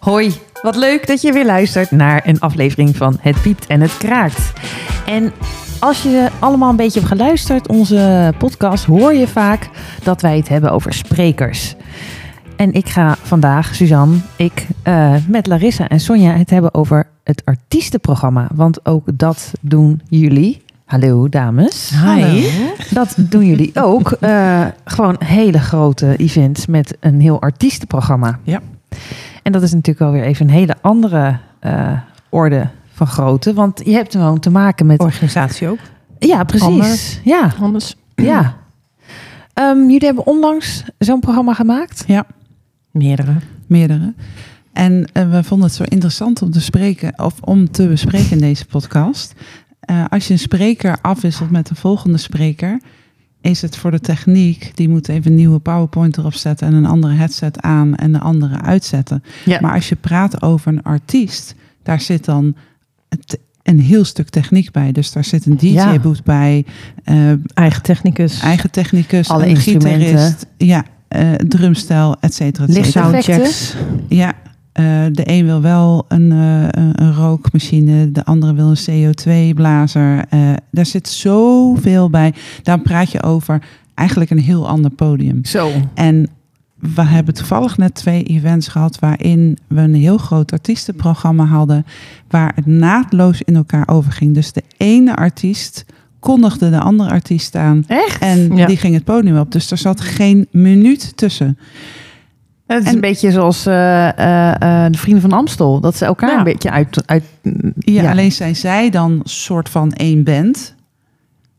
Hoi, wat leuk dat je weer luistert naar een aflevering van Het Piept en Het Kraakt. En als je allemaal een beetje hebt geluisterd, onze podcast, hoor je vaak dat wij het hebben over sprekers. En ik ga vandaag, Suzanne, ik eh, met Larissa en Sonja het hebben over het artiestenprogramma. Want ook dat doen jullie. Hallo dames. Hi. Dat doen jullie ook. Eh, gewoon hele grote events met een heel artiestenprogramma. Ja. En dat is natuurlijk alweer even een hele andere eh, orde van grootte. Want je hebt gewoon te maken met... Organisatie ook. Ja, precies. Ander. Ja, Anders. ja. Ehm, jullie hebben onlangs zo'n programma gemaakt. Ja, Meerdere. meerdere. En eh, we vonden het zo interessant om te spreken of om te bespreken in deze podcast. Eh, als je een spreker afwisselt met de volgende spreker, is het voor de techniek, die moet even een nieuwe PowerPoint erop zetten en een andere headset aan en de andere uitzetten. Ja. Maar als je praat over een artiest, daar zit dan het- een heel stuk techniek bij. Dus daar zit een Ja. DJ-boot bij, eh, Eigen technicus. eigen technicus, Alle een instrumenten. gitarist, ja, eh, drumstijl, et cetera, et cetera. Lichteffecten. Soundchecks. Ja, eh, de een wil wel een, eh, een, een rookmachine, de andere wil een CO2-blazer. Eh daar zit zoveel bij. Daar praat je over eigenlijk een heel ander podium. Zo. En we hebben toevallig net twee events gehad waarin we een heel groot artiestenprogramma hadden, waar het naadloos in elkaar overging. Dus de ene artiest kondigde de andere artiest aan Echt? en Ja. die ging het podium op. Dus er zat geen minuut tussen. Het is En- een beetje zoals eh, eh, eh, de Vrienden van Amstel. Dat ze elkaar Ja. een beetje uit... uit Ja, alleen zijn zij dan soort van één band.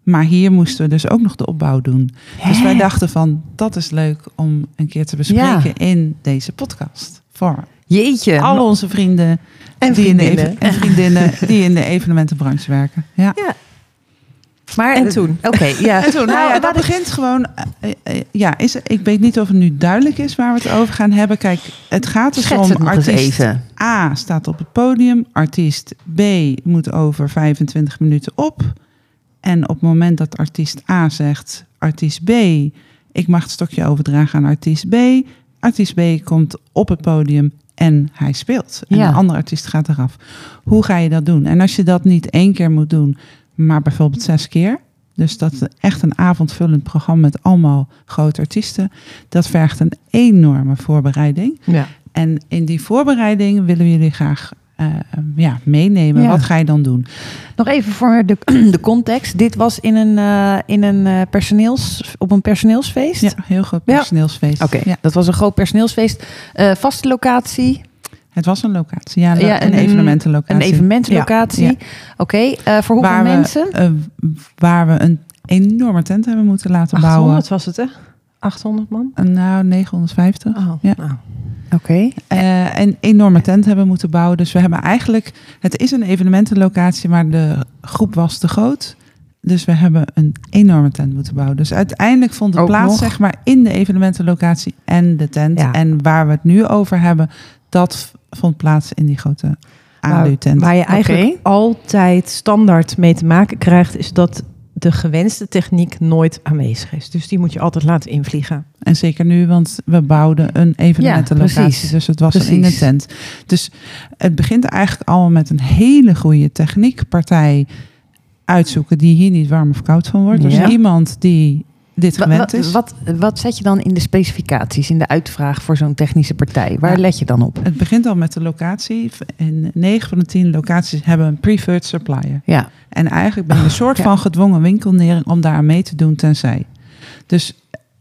Maar hier moesten we dus ook nog de opbouw doen. Dus wij dachten van, dat is leuk om een keer te bespreken in deze podcast. Voor Jeetje. al onze vrienden En die in de vriendinnen. en vriendinnen die in de evenementenbranche werken. Ja. Maar, En toen? Oké, ja. En toen, nou ja, Nou, dat laat ik- begint gewoon. eh, eh, eh, ja, is, ik weet niet of het nu duidelijk is waar we het over gaan hebben. Kijk, het gaat dus Schets om artiest. A staat op het podium, artiest B moet over 25 minuten op. En op het moment dat artiest A zegt, artiest B, ik mag het stokje overdragen aan artiest B. Artiest B komt op het podium en hij speelt. En Ja. de andere artiest gaat eraf. Hoe ga je dat doen? En als je dat niet één keer moet doen, maar bijvoorbeeld zes keer. Dus dat is echt een avondvullend programma met allemaal grote artiesten. Dat vergt een enorme voorbereiding. Ja. En in die voorbereiding willen we jullie graag eh, ja, meennemen. Ja. Wat ga je dan doen? Nog even voor de, de context. Dit was in een, eh, in een eh, personeels, op een personeelsfeest? Ja, heel groot Ja. personeelsfeest. Oké, Ja, dat was een groot personeelsfeest. Vaste locatie, het was een locatie. Ja, Ja, een, een- evenementenlocatie. een evenementenlocatie. Ja, Oké, eh, voor hoeveel waar mensen? We, eh, waar we een enorme tent hebben moeten laten bouwen. 800 was het, hè? 800 man? Eh, Nou, 950. Oh, Ja. nou. Oké. Eh, een enorme tent hebben moeten bouwen. Dus we hebben eigenlijk, het is een evenementenlocatie, maar de groep was te groot. Dus we hebben een enorme tent moeten bouwen. Dus uiteindelijk vond het Ook plaats, nog? zeg maar, in de evenementenlocatie en de tent. Ja. En waar we het nu over hebben, dat vond plaats in die grote ALU-tent. Waar je eigenlijk altijd standaard mee te maken krijgt, is dat de gewenste techniek nooit aanwezig is. Dus die moet je altijd laten invliegen. En zeker nu, want we bouwden een evenementenlocatie. dus het was in de tent. Dus het begint eigenlijk allemaal met een hele goede techniekpartij uitzoeken die hier niet warm of koud van wordt. Dus Ja. iemand die dit gewend is. Wat, wat zet je dan in de specificaties, in de uitvraag voor zo'n technische partij? Waar Ja. let je dan op? Het begint al met de locatie. In 9 van de 10 locaties hebben een preferred supplier. Ja, En eigenlijk ben je een soort ja. van gedwongen winkelnering om daar mee te doen tenzij. Dus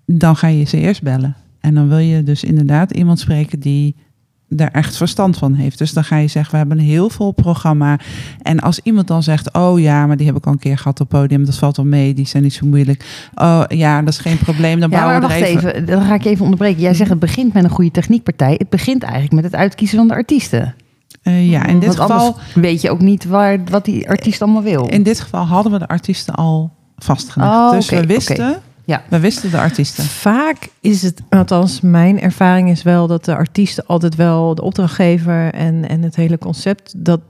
dan ga je ze eerst bellen. En dan wil je dus inderdaad iemand spreken die daar echt verstand van heeft. Dus dan ga je zeggen, we hebben een heel vol programma. En als iemand dan zegt, oh ja, maar die heb ik al een keer gehad op het podium. Dat valt wel mee, die zijn niet zo moeilijk. Oh ja, dat is geen probleem, dan ja bouwen maar we wacht er even... even. Dan ga ik even onderbreken. Jij zegt het begint met een goede techniekpartij. Het begint eigenlijk met het uitkiezen van de artiesten. Eh, ja, in dit Want geval... weet je ook niet waar, wat die artiest allemaal wil. In dit geval hadden we de artiesten al vastgelegd. Oh, dus we wisten. Ja. we wisten de artiesten. Vaak is het, althans mijn ervaring is wel dat de artiesten altijd wel, de opdrachtgever en, en het hele concept, dat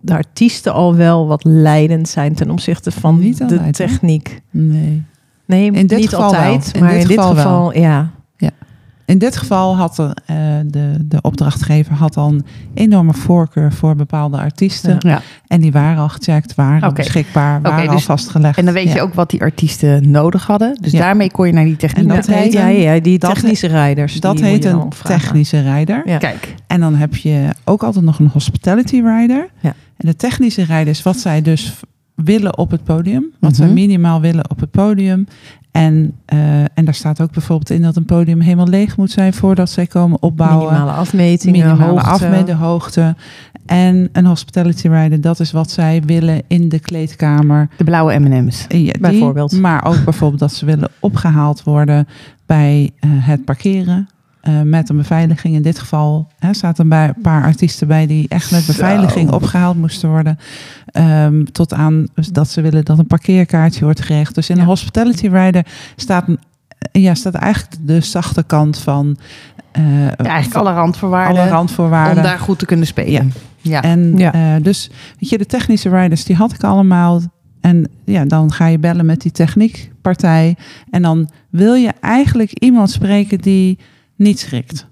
de artiesten al wel wat leidend zijn ten opzichte van Niet de techniek. Nee. Nee, In dit niet geval altijd, wel. In maar dit in dit geval geval, wel. ja. In dit geval had de, eh, de, de opdrachtgever had dan enorme voorkeur voor bepaalde artiesten. Ja. En die waren al gecheckt, waren beschikbaar, waren al dus- vastgelegd. En dan weet Ja. je ook wat die artiesten nodig hadden. Dus Ja. daarmee kon je naar die techniek En dat heet ja, ja, die dat technische rijders. Dat heet een technische rijder. Ja. Kijk, En dan heb je ook altijd nog een hospitality rider. Ja. En de technische rider is wat zij dus willen op het podium. Wat Mhm. zij minimaal willen op het podium. En, eh, en daar staat ook bijvoorbeeld in dat een podium helemaal leeg moet zijn voordat zij komen opbouwen. Minimale afmetingen, Minimale hoogte. afmeten, hoogte. En een hospitality rider, dat is wat zij willen in de kleedkamer. de blauwe M&M's. Ja, die, Bijvoorbeeld. Maar ook bijvoorbeeld dat ze willen opgehaald worden bij eh, het parkeren. Eh, met een beveiliging. In dit geval hè, zaten een bij- paar artiesten bij die echt met Zo. beveiliging opgehaald moesten worden. Ehm, tot aan dus dat ze willen dat een parkeerkaartje wordt geregeld. Dus in Ja. een hospitality rider staat, een, ja, staat eigenlijk de zachte kant van eh, Eigenlijk alle randvoorwaarden alle randvoorwaarden. om daar goed te kunnen spelen. Ja. En Ja. eh, dus, weet je, de technische riders, die had ik allemaal. En ja, dan ga je bellen met die techniekpartij. En dan wil je eigenlijk iemand spreken die niet schrikt.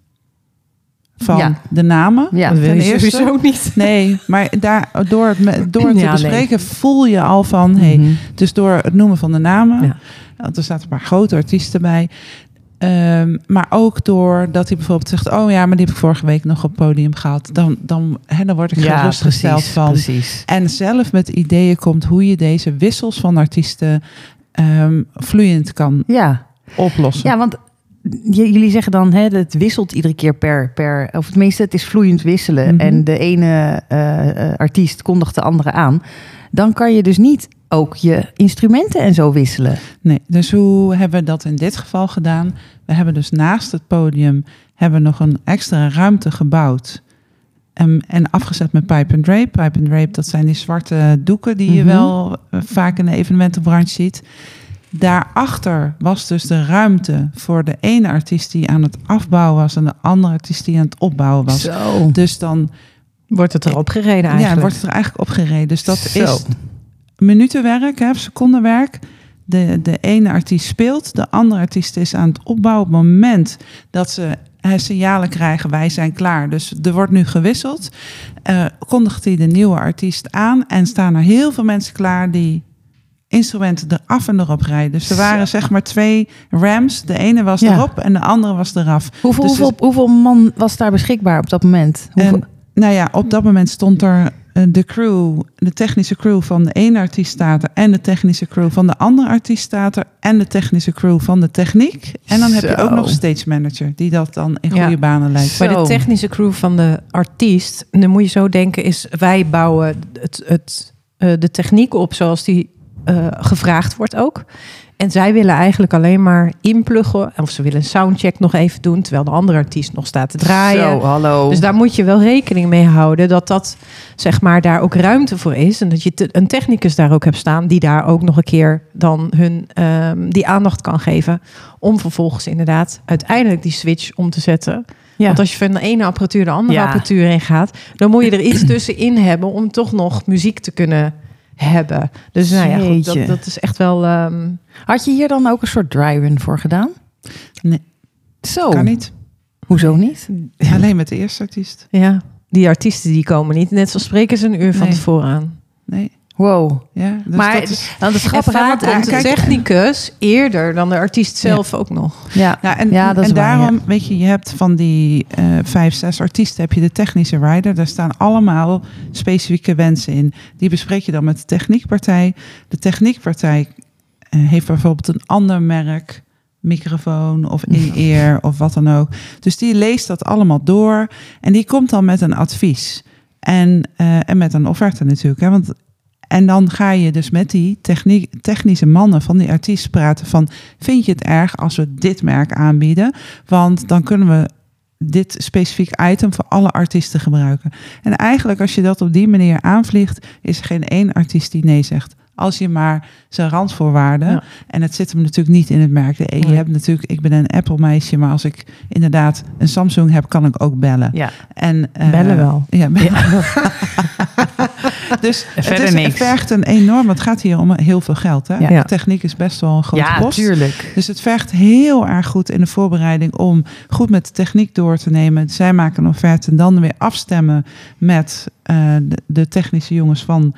Van Ja. de namen. Ja, dat wil je eerste. sowieso niet. Nee, maar daar, door het, door het te Ja, nee. bespreken voel je al van... Hey, Mhm. dus door het noemen van de namen, Ja. want er zaten een paar grote artiesten bij. Ehm, maar ook doordat hij bijvoorbeeld zegt: Oh ja, maar die heb ik vorige week nog op het podium gehad. Dan, dan, hè, dan word ik ja, gerustgesteld precies, van. precies. En zelf met ideeën komt hoe je deze wissels van artiesten ehm, vloeiend kan Ja. oplossen. ja, want jullie zeggen dan, hè, het wisselt iedere keer per, per... Of tenminste, het is vloeiend wisselen. Mhm. En de ene eh, eh, artiest kondigt de andere aan. Dan kan je dus niet ook je instrumenten en zo wisselen. Nee, dus hoe hebben we dat in dit geval gedaan? We hebben dus naast het podium hebben we nog een extra ruimte gebouwd. Ehm, en afgezet met pipe and drape. Pipe and drape, dat zijn die zwarte doeken die je Mhm. wel eh, vaak in de evenementenbranche ziet. Daarachter was dus de ruimte voor de ene artiest die aan het afbouwen was en de andere artiest die aan het opbouwen was. Zo. Dus dan Wordt het erop gereden eigenlijk. ja, wordt het er eigenlijk op gereden. Dus dat Zo. is minutenwerk, hè, secondenwerk. De, de ene artiest speelt, de andere artiest is aan het opbouwen. Op het moment dat ze signalen krijgen, wij zijn klaar. Dus er wordt nu gewisseld. eh, kondigt hij de nieuwe artiest aan en staan er heel veel mensen klaar die instrumenten eraf en erop rijden. Dus er waren zeg maar twee rams. De ene was Ja. erop en de andere was eraf. Hoeveel, Dus hoeveel, hoeveel man was daar beschikbaar op dat moment? En, nou ja, op dat moment stond er eh, de crew, de technische crew van de ene artiest staat er en de technische crew van de andere artiest staat er en de technische crew van de techniek. En dan heb je Zo. ook nog stage manager die dat dan in Ja. goede banen leidt. Bij de technische crew van de artiest, dan moet je zo denken, is wij bouwen het, het, eh, de techniek op zoals die eh, gevraagd wordt ook. En zij willen eigenlijk alleen maar inpluggen, of ze willen een soundcheck nog even doen, terwijl de andere artiest nog staat te draaien. Zo, hallo. Dus daar moet je wel rekening mee houden dat dat zeg maar daar ook ruimte voor is en dat je te- een technicus daar ook hebt staan die daar ook nog een keer dan hun ehm, die aandacht kan geven om vervolgens inderdaad uiteindelijk die switch om te zetten. ja. Want als je van de ene apparatuur de andere Ja. apparatuur in gaat, dan moet je er iets tussenin hebben om toch nog muziek te kunnen hebben. Dus nou ja, goed, dat, dat is echt wel. ehm, Had je hier dan ook een soort dry-run voor gedaan? Nee. Zo. Kan niet. Hoezo niet? Alleen met de eerste artiest. ja, die artiesten die komen niet. Net zoals spreken ze een uur van Nee. tevoren aan. Nee. Wow. Ja, dus maar dat is, dan vaak want- komt de kijk- technicus eerder dan de artiest zelf ook nog. ja. ja, en, Ja, dat is en waar, daarom, weet je, je hebt van die eh, vijf, zes artiesten, heb je de technische rider. Daar staan allemaal specifieke wensen in. Die bespreek je dan met de techniekpartij. De techniekpartij eh, heeft bijvoorbeeld een ander merk, microfoon of in-ear of wat dan ook. Dus die leest dat allemaal door en die komt dan met een advies. En, eh, en met een offerte natuurlijk. Hè? Want, en dan ga je dus met die technische mannen van die artiest praten van... vind je het erg als we dit merk aanbieden? Want dan kunnen we dit specifiek item voor alle artiesten gebruiken. En eigenlijk als je dat op die manier aanvliegt... is er geen één artiest die nee zegt. Als je maar zijn randvoorwaarden... Ja. en het zit hem natuurlijk niet in het merk. De, je Nee. hebt natuurlijk, ik ben een Apple meisje... maar als ik inderdaad een Samsung heb, kan ik ook bellen. Ja. En, eh, Bellen wel. Ja, bellen. Dus En het, is, niks. vergt een enorm... Het gaat hier om heel veel geld. Hè? Ja. Ja. Techniek is best wel een grote Ja, post. tuurlijk. Dus het vergt heel erg goed in de voorbereiding om goed met de techniek door te nemen. Zij maken een offerte en dan weer afstemmen met eh, de, de technische jongens van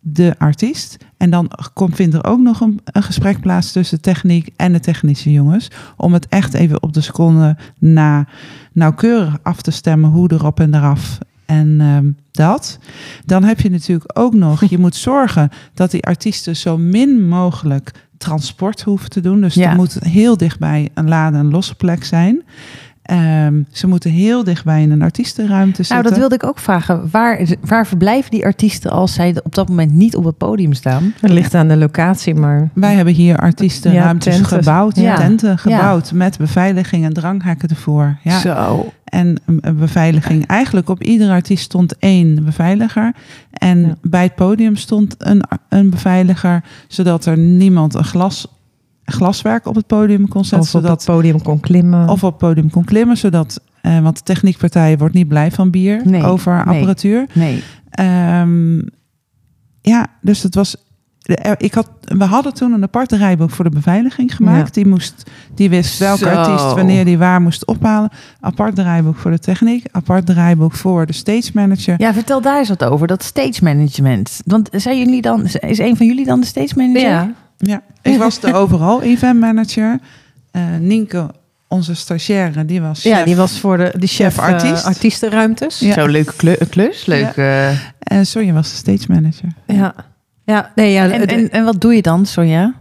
de artiest. En dan komt, vindt er ook nog een, een gesprek plaats tussen techniek en de technische jongens. Om het echt even op de seconde na nauwkeurig af te stemmen hoe erop en eraf. En ehm, dat. Dan heb je natuurlijk ook nog, je moet zorgen dat die artiesten zo min mogelijk transport hoeven te doen. Dus Ja. er moet heel dichtbij een lade en losse plek zijn. Ehm, ze moeten heel dichtbij in een artiestenruimte zitten. Nou, dat wilde ik ook vragen. Waar, waar verblijven die artiesten als zij op dat moment niet op het podium staan? Het ligt aan de locatie, maar Wij hebben hier artiestenruimtes Ja, tenten. gebouwd, Ja. tenten gebouwd met beveiliging en dranghekken ervoor. Ja. Zo. En een beveiliging. Eigenlijk op ieder artiest stond één beveiliger. En Ja. bij het podium stond een, een beveiliger, zodat er niemand een glas, glaswerk op het podium kon zetten. of op zodat, het podium kon klimmen. of op het podium kon klimmen, zodat. eh, want de techniekpartij wordt niet blij van bier Nee, over nee. apparatuur. Nee. Ehm, ja, dus het was. er- Ik had, we hadden toen een aparte rijboek voor de beveiliging gemaakt. Die, moest, die wist welke Zo. artiest wanneer die waar moest ophalen. Apart draaiboek voor de techniek. Apart draaiboek voor de stage manager. Ja, vertel daar eens wat over, dat stage management. Want zijn jullie dan, is een van jullie dan de stage manager? ja. Ja, ik was de overal event manager. Eh Nienke, onze stagiaire, die was ja, chef. die was voor de, de chef Chef artiest. artiest. artiestenruimtes. Ja. Zo leuke kle- klus, leuk. eh. En Sonja was de stage manager. ja. Ja, nee, ja, En, en, en wat doe je dan, Sonja?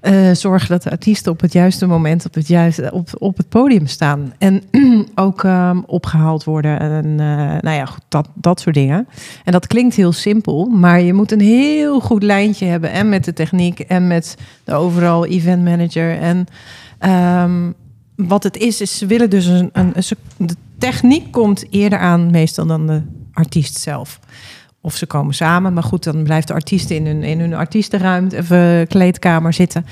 Eh, zorgen dat de artiesten op het juiste moment op het, juiste, op, op het podium staan. En ook ehm, opgehaald worden. En eh, nou ja, dat, dat soort dingen. En dat klinkt heel simpel, maar je moet een heel goed lijntje hebben. En met de techniek en met de overal event manager. En ehm, wat het is, is ze willen dus een, een, de techniek komt eerder aan meestal dan de artiest zelf. Of ze komen samen, maar goed, dan blijft de artiest in hun, in hun artiestenruimte of eh, kleedkamer zitten.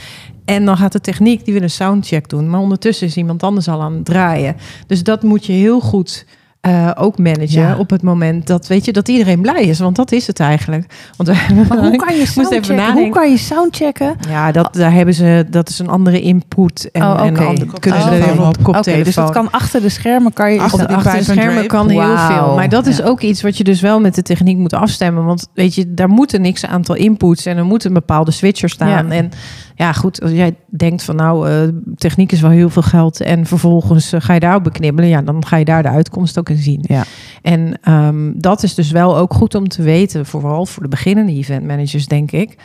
En dan gaat de techniek, die wil een soundcheck doen. Maar ondertussen is iemand anders al aan het draaien. Dus dat moet je heel goed eh, ook managen Ja. op het moment dat, weet je, dat iedereen blij is. Want dat is het eigenlijk. Want we Maar hoe kan je soundchecken? Hoe kan je soundchecken? Ja, dat, daar hebben ze, dat is een andere input. En, Oh, en oké. ander- De kunnen ze er weer op op. koptelefoon. Dus dat kan achter de schermen kan je... Achter de schermen kan heel veel. Maar dat is Ja. ook iets wat je dus wel met de techniek moet afstemmen. Want weet je, daar moet een niks aantal inputs en er moet een bepaalde switcher staan. Ja. En ja, goed, als jij denkt van nou, eh, techniek is wel heel veel geld en vervolgens eh, ga je daarop beknibbelen, ja, dan ga je daar de uitkomst ook in zien. Ja. En ehm, dat is dus wel ook goed om te weten, vooral voor de beginnende event managers, denk ik.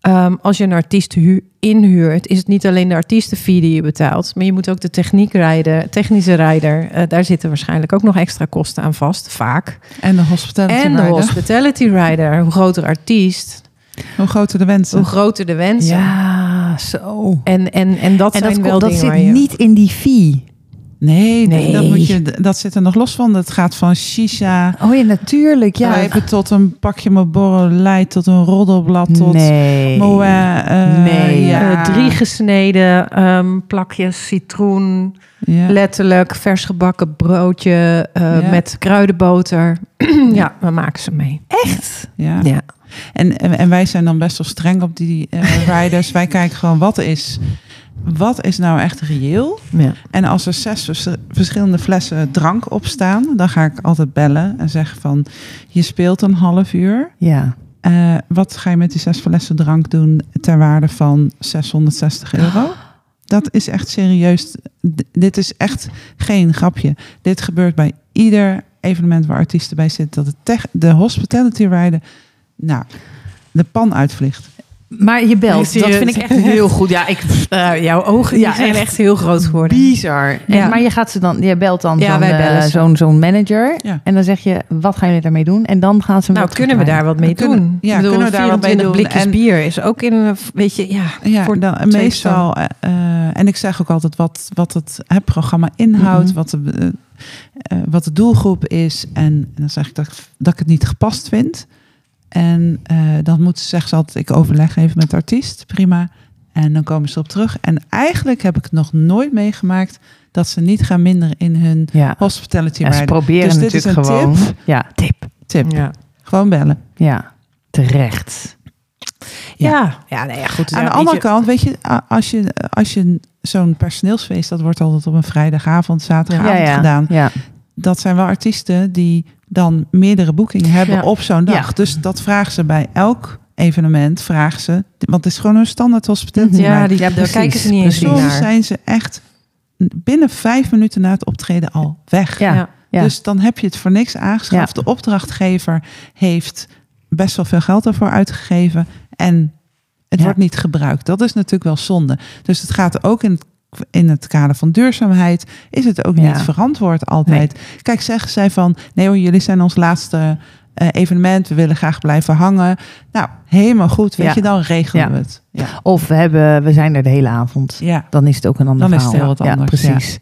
Ehm, als je een artiest hu- inhuurt, is het niet alleen de artiestenfee die je betaalt, maar je moet ook de techniekrijder, technische rijder, eh, daar zitten waarschijnlijk ook nog extra kosten aan vast, vaak. En de hospitality En de rider. hospitality rider, hoe groter artiest, Hoe groter de wensen. hoe groter de wensen. Ja, zo. En, en, en dat En zijn dat, wel komt- dat zit je... niet in die fee. Nee, nee. Nee. Dat, moet je, dat zit er nog los van. Dat gaat van shisha, Oh ja, natuurlijk. Ja. tot een pakje Marlboro Light, tot een roddelblad, tot nee. Moët. eh, Nee. ja. Eh, drie gesneden ehm, plakjes citroen, Ja. letterlijk vers gebakken broodje eh, Ja. met kruidenboter. ja, we maken ze mee. Echt? Ja. En, en, en wij zijn dan best wel streng op die eh, riders. wij kijken gewoon wat is, wat is nou echt reëel. ja. En als er zes vers- verschillende flessen drank op staan, dan ga ik altijd bellen en zeggen van je speelt een half uur. Ja. Eh, wat ga je met die zes flessen drank doen ter waarde van 660 euro? Dat is echt serieus. D- dit is echt geen grapje. Dit gebeurt bij ieder evenement waar artiesten bij zitten. Dat de, de hospitality rider, nou, de pan uitvliegt. Maar je belt. Dat het. vind ik echt heel goed. Ja, ik... Eh, jouw ogen Ja, zijn echt echt heel groot geworden. Bizar. En. Maar je gaat ze dan, je belt dan Ja, zo'n, wij eh, bellen zo'n, zo'n manager. Ja. En dan zeg je, wat gaan jullie daarmee doen? En dan gaan ze Nou, kunnen we daar wat mee Kunnen- doen? ja, bedoel, kunnen we daar wat mee 24 doen? blikjes En- bier is ook in een, weet je, ja. Ja, voor dan, meestal. eh, eh, en ik zeg ook altijd wat, wat het hè, programma inhoudt, Mhm. wat, de, eh, eh, wat de doelgroep is. En, en dan zeg ik dat, ik- dat ik het niet gepast vind. En eh, dan moet ze zeggen ze altijd, ik overleg even met de artiest, prima. En dan komen ze op terug. En eigenlijk heb ik het nog nooit meegemaakt dat ze niet gaan minderen in hun Ja. hospitality Ja, ze proberen Dus dit is natuurlijk een gewoon. tip. Ja, tip. Tip. ja. Gewoon bellen. Ja, terecht. Ja, ja, nee, ja goed. Aan ja, de andere kant, weet je, als je, als je zo'n personeelsfeest, dat wordt altijd op een vrijdagavond, zaterdagavond ja, ja. gedaan. Ja. Dat zijn wel artiesten die dan meerdere boekingen hebben Ja. op zo'n dag. Ja. Dus dat vragen ze bij elk evenement, vragen ze, want het is gewoon een standaard hospitality. Ja, die, Ja, daar kijken ze niet eens naar. Soms zijn ze echt binnen vijf minuten na het optreden al weg. Ja. Ja. Ja. Dus dan heb je het voor niks aangeschaft. De opdrachtgever heeft best wel veel geld ervoor uitgegeven. En het Ja. wordt niet gebruikt. Dat is natuurlijk wel zonde. Dus het gaat ook in het, in het kader van duurzaamheid. Is het ook Ja. niet verantwoord altijd. Kijk, zeggen zij van... Nee hoor, jullie zijn ons laatste eh, evenement. We willen graag blijven hangen. Nou, helemaal goed. Weet Ja. je, dan regelen Ja. we het. Ja. Of we, hebben, we zijn er de hele avond. ja. Dan is het ook een ander Dan is het verhaal. heel wat anders, precies.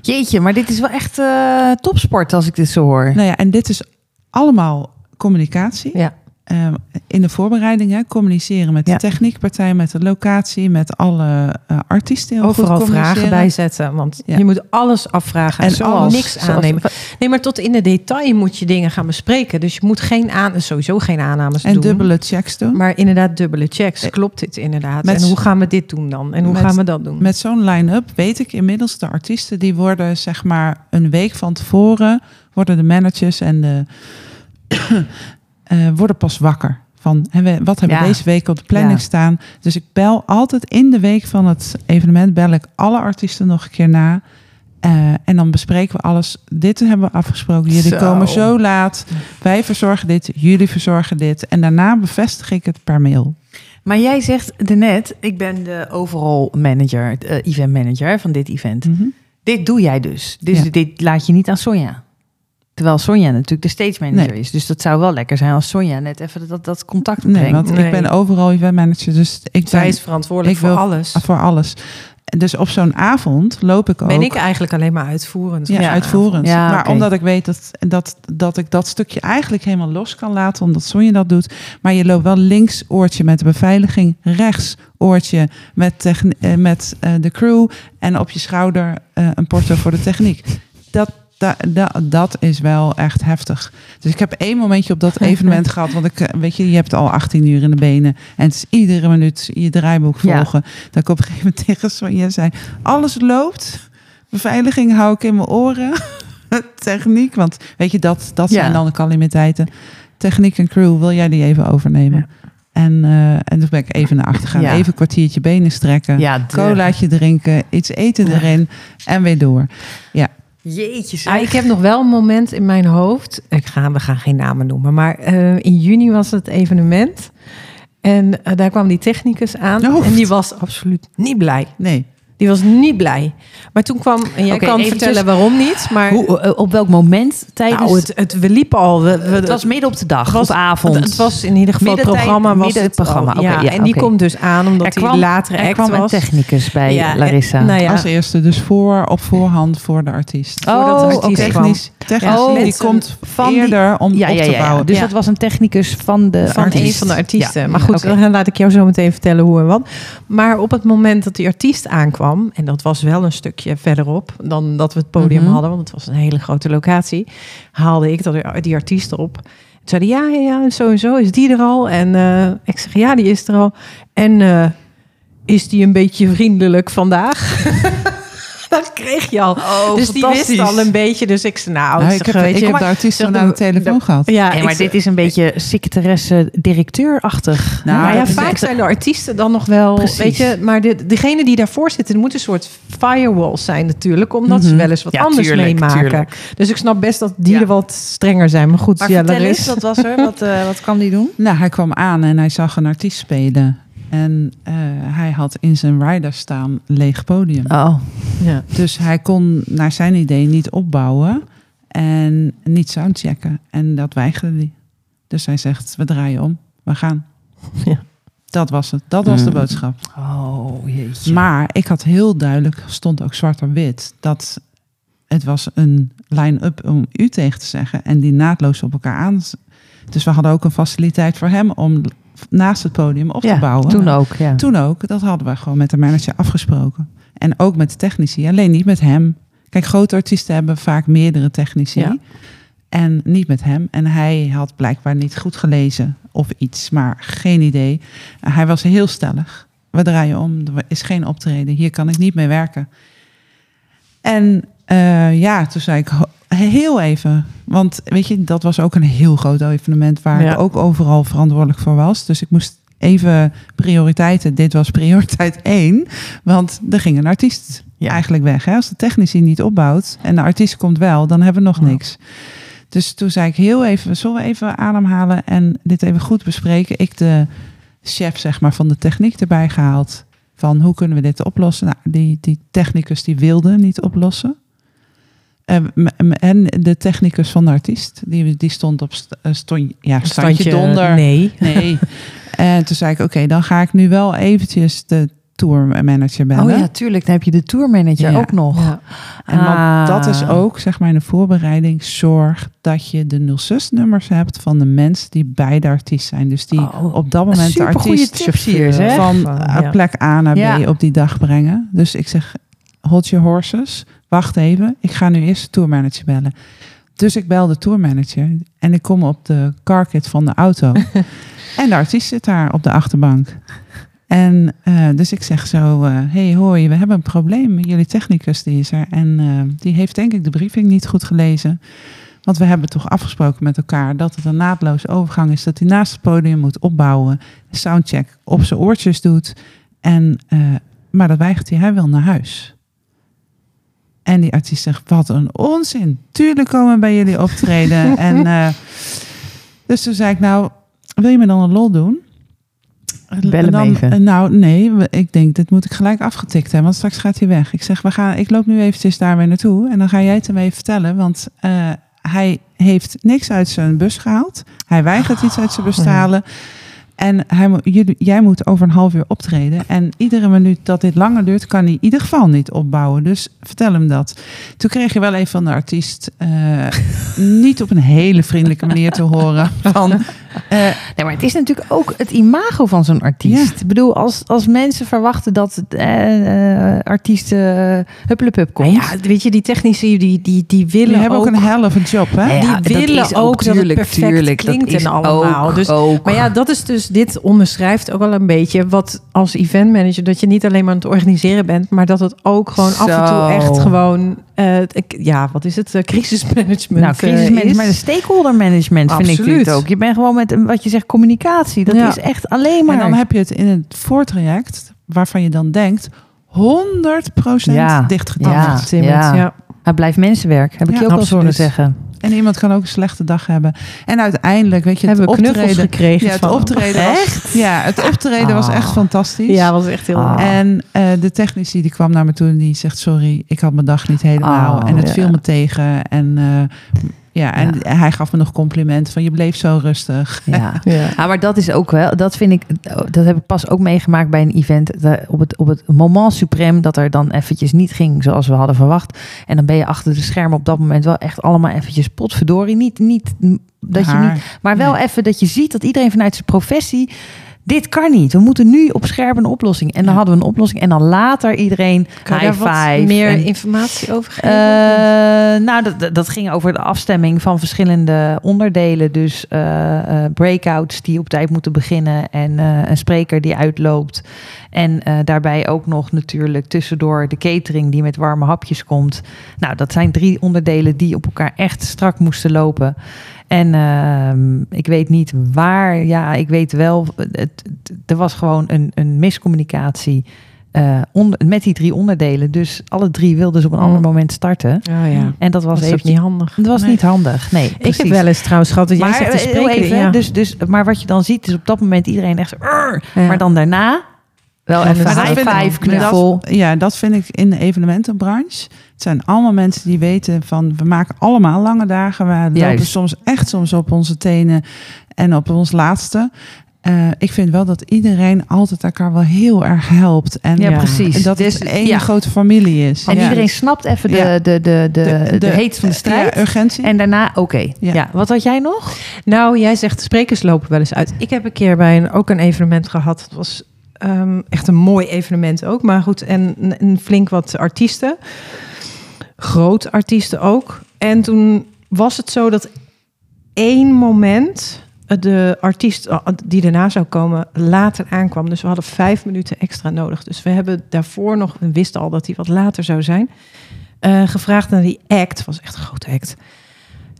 Jeetje, maar dit is wel echt eh, topsport als ik dit zo hoor. Nou ja, en dit is allemaal communicatie. Ja. Ehm, in de voorbereidingen communiceren met Ja. de techniekpartij, met de locatie, met alle eh, artiesten. Heel Overal goed vragen communiceren. bij zetten. Want Ja. je moet alles afvragen en En zoals alles- niks Zoals- aannemen. Nee, maar tot in de detail moet je dingen gaan bespreken. Dus je moet geen aan, sowieso geen aannames En doen. dubbele checks doen. Maar inderdaad dubbele checks. Eh, Klopt dit inderdaad? met- en hoe gaan we dit doen dan? En hoe met- gaan we dat doen? Met zo'n line-up weet ik inmiddels de artiesten die worden zeg maar een week van tevoren worden de managers en de eh, worden pas wakker van we- wat hebben we Ja. deze week op de planning Ja. staan. Dus ik bel altijd in de week van het evenement bel ik alle artiesten nog een keer na. Eh, en dan bespreken we alles. Dit hebben we afgesproken. Jullie Zo. komen zo laat. Wij verzorgen dit. Jullie verzorgen dit. En daarna bevestig ik het per mail. Maar jij zegt net, ik ben de overall manager, eh, event manager van dit event. Mhm. Dit doe jij dus. Dus Ja. dit laat je niet aan Sonja. Terwijl Sonja natuurlijk de stage manager Nee. is. Dus dat zou wel lekker zijn als Sonja net even dat, dat contact brengt. Nee, want Nee. ik ben overal event manager. Dus ik Zij ben is verantwoordelijk ik voor wil- alles. voor alles. Dus op zo'n avond loop ik ook. Ben ik eigenlijk alleen maar uitvoerend. Ja, uitvoerend. Ja, maar omdat ik weet dat, dat, dat ik dat stukje eigenlijk helemaal los kan laten, omdat Sonja dat doet. Maar je loopt wel links oortje met de beveiliging, rechts oortje met, techni- eh, met eh, de crew en op je schouder eh, een porto voor de techniek. Dat, da, da- dat is wel echt heftig. Dus ik heb één momentje op dat evenement gehad, want ik, eh, weet je, je hebt al 18 uur in de benen en het is iedere minuut je draaiboek Ja. volgen. Dat ik op een gegeven moment tegen Sonja zei, alles loopt. Beveiliging hou ik in mijn oren. Techniek, want weet je, dat, dat Ja. zijn dan de calamiteiten. Techniek en crew, wil jij die even overnemen? Ja. En, eh, en toen ben ik even naar achter gegaan. Ja. Even een kwartiertje benen strekken. Ja, Colaatje drinken, iets eten Ja. erin en weer door. Jeetje zeg. Ah, ik heb nog wel een moment in mijn hoofd. Ik ga, we gaan geen namen noemen. Maar eh, in juni was het evenement. En eh, daar kwam die technicus aan. Oh. En die was absoluut niet blij. Nee, Die was niet blij. Maar toen kwam, en jij Oké, kan eventjes- vertellen waarom niet. Maar Hoe, eh, op welk moment tijdens... nou, het, het, we liepen al. We, we- het was midden op de dag, het was- of avond. Het, het was in ieder geval het programma. Was midden het het programma, al. ja, ja, en die komt dus aan omdat hij later er act kwam was. een technicus bij Ja, en- Larissa. nou ja, als eerste dus voor op voorhand voor de artiest. Oh, voordat de artiest. Technisch, technisch Ja, die komt van die- eerder om ja, op ja, te bouwen. Dus Ja. dat was een technicus van de van artiest. een van de artiesten. Ja. Maar goed, dan laat ik jou zo meteen vertellen hoe en wat. Maar op het moment dat die artiest aankwam, en dat was wel een stukje verderop dan dat we het podium Mhm. hadden, want het was een hele grote locatie, haalde ik dat, die artiest op. Toen zei ja, ja, ja, zo en zo, is die er al? En eh, ik zeg, ja, die is er al. En eh, is die een beetje vriendelijk vandaag? dat kreeg je al. Oh, dus die wist al een beetje. Dus ik zei, nou, Nou, ik zeg, heb, weet ik je, heb maar- de artiest zeg, aan de de- telefoon gehad. ja, maar dit is een beetje secretaresse-directeur-achtig. Nou, Nou ja, vaak zijn de artiesten dan nog wel, Precies. weet je, maar de, degene die daarvoor zitten, moet een soort firewall zijn natuurlijk, omdat ze Mhm. wel eens wat Ja, anders tuurlijk, meemaken. tuurlijk. Dus ik snap best dat die Ja. er wat strenger zijn. Maar goed, Maar ja, vertel Larissa- eens, wat was er? Wat, eh, wat kan die doen? Nou, hij kwam aan en hij zag een artiest spelen. En eh, hij had in zijn rider staan leeg podium. Oh, ja. Dus hij kon naar zijn idee niet opbouwen en niet soundchecken. En dat weigerde hij. Dus hij zegt, we draaien om, we gaan. Ja. Dat was het, dat was de Mm. boodschap. oh jeetje. Maar ik had heel duidelijk, stond ook zwart op wit, dat het was een line-up om u tegen te zeggen. En die naadloos op elkaar aan. Dus we hadden ook een faciliteit voor hem om naast het podium op ja, te bouwen. toen ook, ja. Toen ook, dat hadden we gewoon met de manager afgesproken. En ook met de technici, alleen niet met hem. Kijk, grote artiesten hebben vaak meerdere technici. Ja. En niet met hem. En hij had blijkbaar niet goed gelezen of iets, maar geen idee. Hij was heel stellig. We draaien om, er is geen optreden. Hier kan ik niet mee werken. En eh, ja, toen zei ik heel even. Want weet je, dat was ook een heel groot evenement waar Ja. ik ook overal verantwoordelijk voor was. Dus ik moest even prioriteiten. Dit was prioriteit één. Want er ging een artiest Ja. eigenlijk weg. Hè? Als de technici niet opbouwt en de artiest komt wel, dan hebben we nog niks. Dus toen zei ik heel even, zullen we even ademhalen en dit even goed bespreken. Ik de chef zeg maar, van de techniek erbij gehaald. Van hoe kunnen we dit oplossen? Nou, die, die technicus die wilde niet oplossen. Eh, m- m- en de technicus van de artiest, die, die stond op eh, stond, ja, standje, donder. Nee. Nee. en toen zei ik, oké, dan ga ik nu wel eventjes de tourmanager bellen. Oh ja, tuurlijk. Dan heb je de tourmanager Ja. ook nog. Ja. En Ah. dat is ook, zeg maar, in de voorbereiding, zorg dat je de 06-nummers hebt van de mensen die bij de artiest zijn. Dus die Oh, op dat moment de artiest tips van Van, eh, ja. plek A naar B op die dag brengen. Dus ik zeg, hold your horses, wacht even, ik ga nu eerst de tourmanager bellen. Dus ik bel de tourmanager en ik kom op de carkit van de auto. en de artiest zit daar op de achterbank. En eh, dus ik zeg zo, eh hey je, we hebben een probleem. Jullie technicus die is er en eh, die heeft denk ik de briefing niet goed gelezen. Want we hebben toch afgesproken met elkaar dat het een naadloze overgang is. Dat hij naast het podium moet opbouwen, soundcheck op zijn oortjes doet. En, maar dat weigert hij, hij wil naar huis. En die artiest zegt, wat een onzin. Tuurlijk komen we bij jullie optreden. en, eh, dus toen zei ik, nou, wil je me dan een lol doen? Bel hem dan, even. Nou, nee, ik denk, dit moet ik gelijk afgetikt hebben, want straks gaat hij weg. Ik zeg, we gaan, ik loop nu eventjes daar weer naartoe en dan ga jij het hem even vertellen, want eh, hij heeft niks uit zijn bus gehaald. Hij weigert iets uit zijn bus te Oh ja. En hij, jullie, jij moet over een half uur optreden. En iedere minuut dat dit langer duurt, kan hij in ieder geval niet opbouwen. Dus vertel hem dat. Toen kreeg je wel even van de artiest eh, niet op een hele vriendelijke manier te horen. Van, eh, Nee, maar het is natuurlijk ook het imago van zo'n artiest. Ik bedoel, als, als mensen verwachten dat het eh, eh, artiest eh huppelepup komt. Ja, weet je, die technici die, die, die willen jullie hebben ook, ook een hell of a job, hè? Ja, die dat willen is ook dat het perfect klinkt dat is en allemaal. ook- Dus- ook. Maar ja, dat is dus, dit onderschrijft ook wel een beetje wat als eventmanager, dat je niet alleen maar aan het organiseren bent, maar dat het ook gewoon af en toe echt gewoon, eh, ik- ja, wat is het, Eh, crisismanagement nou, eh, crisismanagement, is. maar de stakeholder management vind ik dit ook. Je bent gewoon met een- wat je zegt communicatie. Dat Ja. is echt alleen maar. En dan heb je het in het voortraject, waarvan je dan denkt, 100% Ja. Ja. Ja. ja. het blijft mensenwerk. Heb ik Ja, je ook al horen zeggen. En iemand kan ook een slechte dag hebben. En uiteindelijk, weet je, het Hebben we knuffels optreden... gekregen Ja, het van- optreden was, ja, het optreden was echt Ah. fantastisch. Ja, was echt heel Ah. En eh, de technici die kwam naar me toe en die zegt: Sorry, ik had mijn dag niet helemaal. Oh, en het ja. viel me tegen. En, eh, ja, en hij gaf me nog compliment van je bleef zo rustig. Ja. Ja. Ja, maar dat is ook wel, dat vind ik, dat heb ik pas ook meegemaakt bij een event. de- op, het, op het moment suprem dat er dan eventjes niet ging zoals we hadden verwacht. En dan ben je achter de schermen op dat moment wel echt allemaal eventjes potverdorie. Niet, niet dat je niet, maar wel Nee. even dat je ziet dat iedereen vanuit zijn professie. Dit kan niet. We moeten nu op scherp een oplossing. En dan Ja. hadden we een oplossing. En dan later iedereen Kan high daar wat five. meer en- informatie over geven? eh, nou, dat- dat, ging over de afstemming van verschillende onderdelen. Dus eh, eh, breakouts die op tijd moeten beginnen en een spreker die uitloopt. En daarbij ook nog natuurlijk tussendoor de catering die met warme hapjes komt. Nou, dat zijn drie onderdelen die op elkaar echt strak moesten lopen. En ehm, ik weet niet waar, ja, ik weet wel, het, het- er was gewoon een, een miscommunicatie eh, onder, met die drie onderdelen. Dus alle drie wilden ze op een Mm. ander moment starten. oh ja. En dat was Dat even niet handig. Dat was Nee. niet handig. Nee, Ik heb wel eens trouwens gehad dat jij maar zegt te eh, spreken. even, ja. dus, dus, maar wat je dan ziet is op dat moment iedereen echt zo, "Arr!" Ja. maar dan daarna wel Ja, even dat high five, knuffel. Dat, ja, dat vind ik in de evenementenbranche. Het zijn allemaal mensen die weten van we maken allemaal lange dagen. We lopen Juist. soms echt soms op onze tenen en op ons laatste. Eh, ik vind wel dat iedereen altijd elkaar wel heel erg helpt. En Ja, precies. en dat Dus, het één ja. grote familie is. En Ja. iedereen snapt even de, Ja. de, de, de, de, de- heet van de strijd. Urgentie. en daarna, oké. Ja. Ja. Wat had jij nog? Nou, jij zegt de sprekers lopen wel eens uit. Ik heb een keer bij een, ook een evenement gehad. Het was ehm, echt een mooi evenement ook. Maar goed, en een, een flink wat artiesten. Groot artiesten ook. En toen was het zo dat één moment de artiest eh, die daarna zou komen later aankwam. Dus we hadden vijf minuten extra nodig. Dus we hebben daarvoor nog, we wisten al dat hij wat later zou zijn, eh, gevraagd naar die act. was echt een grote act.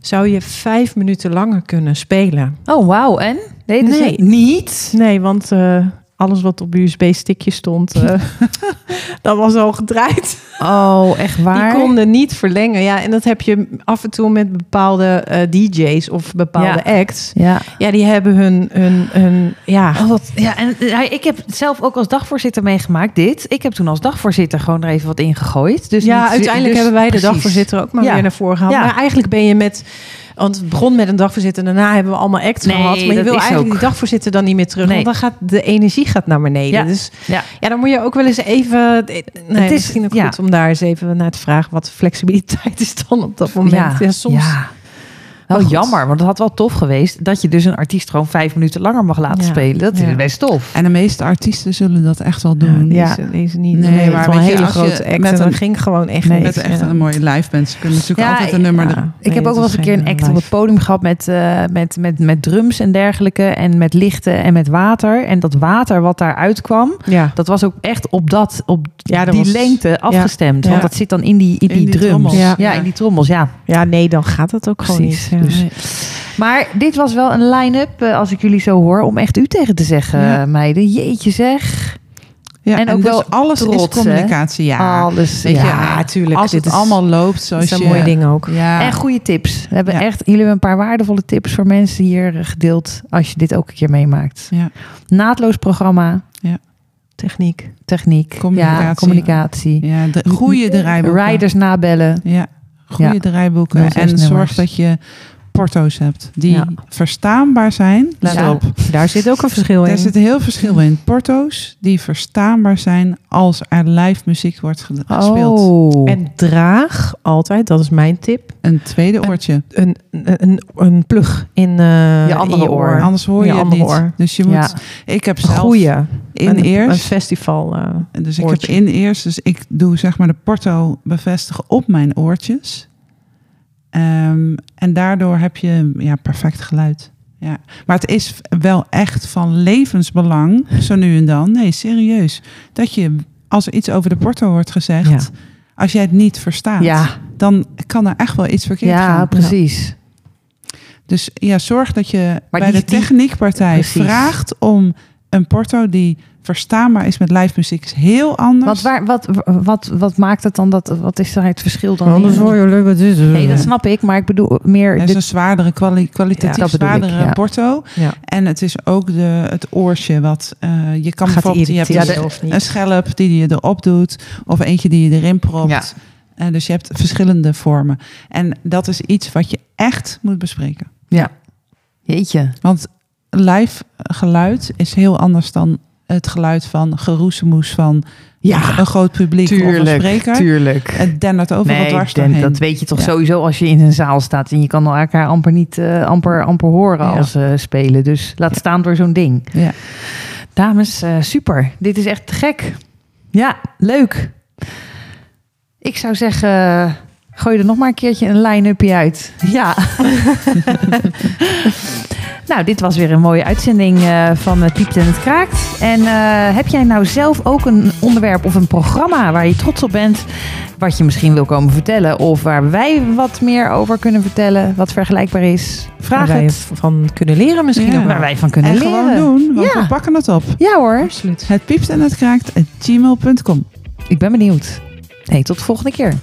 Zou je vijf minuten langer kunnen spelen? Oh, wauw. En? Nee, Nee. niet. Nee, want eh, alles wat op USB-stickje stond, eh, dat was al gedraaid. Oh, echt waar? Die konden niet verlengen. Ja, en dat heb je af en toe met bepaalde eh, DJ's of bepaalde acts. Ja. Ja, die hebben hun, hun, hun ja, Oh, wat, ja, en eh, ik heb zelf ook als dagvoorzitter meegemaakt, dit. Ik heb toen als dagvoorzitter gewoon er even wat ingegooid. Dus ja, niet- uiteindelijk dus- hebben wij de precies. dagvoorzitter ook maar Ja. weer naar voren gehaald. Maar eigenlijk ben je met... Want het begon met een dagvoorzitter. Daarna hebben we allemaal acts Nee, gehad. Maar je wil eigenlijk ook- die dagvoorzitter dan niet meer terug. Nee. Want dan gaat de energie gaat naar beneden. Ja. Dus Ja. ja, dan moet je ook wel eens even... Nee, Het is- misschien ook ja. goed om daar eens even naar te vragen. Wat flexibiliteit is dan op dat moment. Ja, soms... Ja. Goed. jammer, want het had wel tof geweest dat je dus een artiest gewoon vijf minuten langer mag laten Ja. spelen. Dat Ja. is best tof. En de meeste artiesten zullen dat echt wel doen. Ja, deze, deze niet. Nee, Nee, maar een hele grote act. met en dat een- ging gewoon echt Nee. Met echt Ja. een mooie live band. Ze kunnen natuurlijk Ja, altijd een nummer... Ja. er- Ik Nee, heb ook wel eens een keer een act op het podium gehad met, eh, met, met, met drums en dergelijke. En met lichten en met water. En dat water wat daaruit kwam, Ja. dat was ook echt op, dat, op Ja, dat die was- lengte afgestemd. Ja. Want dat zit dan in die, in die, die drums. trommels. Ja. In die trommels, ja. ja, nee, dan gaat het ook gewoon niet. Ja. Dus- Nee. Maar dit was wel een line-up, eh, als ik jullie zo hoor, om echt u tegen te zeggen, Ja. eh, meiden. Jeetje zeg. Ja, En en, ook dus wel alles trots, is communicatie. Ja, Alles. weet je, ja. Ja, tuurlijk. als dit het is- allemaal loopt Dat zoals is een je... mooi ding ook. Ja, En goede tips. We hebben Ja. echt, jullie hebben een paar waardevolle tips voor mensen hier eh, gedeeld als je dit ook een keer meemaakt. Ja. Naadloos programma, Techniek. techniek, Communicatie. Ja, communicatie. ja, de goede. Riders nabellen. Ja, goede draaiboeken. 06 En zorg dat je porto's hebt die Ja. verstaanbaar zijn. Let Ja. op. Daar zit ook een verschil Daar in. zit een heel verschil in. Porto's die verstaanbaar zijn als er live muziek wordt ge- gespeeld. Oh. En draag altijd, dat is mijn tip, Een tweede oortje. een, een, een plug in, eh, Je andere in oor. Anders hoor je, Je het niet. oor. Dus je moet. Ja. Ik heb zelf Goeie. in een, eerst. Een festival. eh, Dus ik oortje. heb in eerst, dus ik doe zeg maar de porto bevestigen op mijn oortjes. Ehm, en daardoor heb je ja, perfect geluid. Ja. Maar het is wel echt van levensbelang, zo nu en dan. Nee, serieus. Dat je, als er iets over de porto wordt gezegd, Ja. als jij het niet verstaat, ja, dan kan er echt wel iets verkeerd ja, gaan. precies. Dus ja, zorg dat je Maar bij die- de techniekpartij vraagt om een porto die verstaanbaar is met live muziek. Is heel anders. Wat, waar, wat, wat, wat maakt het dan dat, wat is daar het verschil dan? Anders hoor je leuk wat dit is. Nee, dat snap ik, maar ik bedoel meer... Het is dit- een zwaardere, kwali- kwalitatief Ja, dat bedoel ik, zwaardere ja. porto. Ja. En het is ook de, het oortje wat eh, je kan Gaat bijvoorbeeld... Je hebt of niet? een schelp die je erop doet. Of eentje die je erin propt. Ja. Eh, dus je hebt verschillende vormen. En dat is iets wat je echt moet bespreken. ja. Jeetje. Want live geluid is heel anders dan het geluid van geroezemoes van Ja, een groot publiek of een spreker. tuurlijk. Het dendert overal Nee, dwars doorheen. dat weet je toch Ja. sowieso als je in een zaal staat en je kan elkaar amper niet eh, amper, amper horen Ja. als ze spelen. Dus laat Ja. staan door zo'n ding. Ja. Dames, eh, super. Dit is echt te gek. Ja, leuk. Ik zou zeggen, gooi er nog maar een keertje een line-upje uit. Ja. nou, dit was weer een mooie uitzending eh, van Het Piept en het Kraakt. En eh, heb jij nou zelf ook een onderwerp of een programma waar je trots op bent... wat je misschien wil komen vertellen... of waar wij wat meer over kunnen vertellen, wat vergelijkbaar is? Vraag Waar wij het. van kunnen leren misschien Ja. ook. Waar wij van kunnen En leren. gewoon doen, want Ja. we pakken het op. Ja hoor, Absoluut. Het piept en het kraakt, gmail.com. ik ben benieuwd. Hey, tot de volgende keer.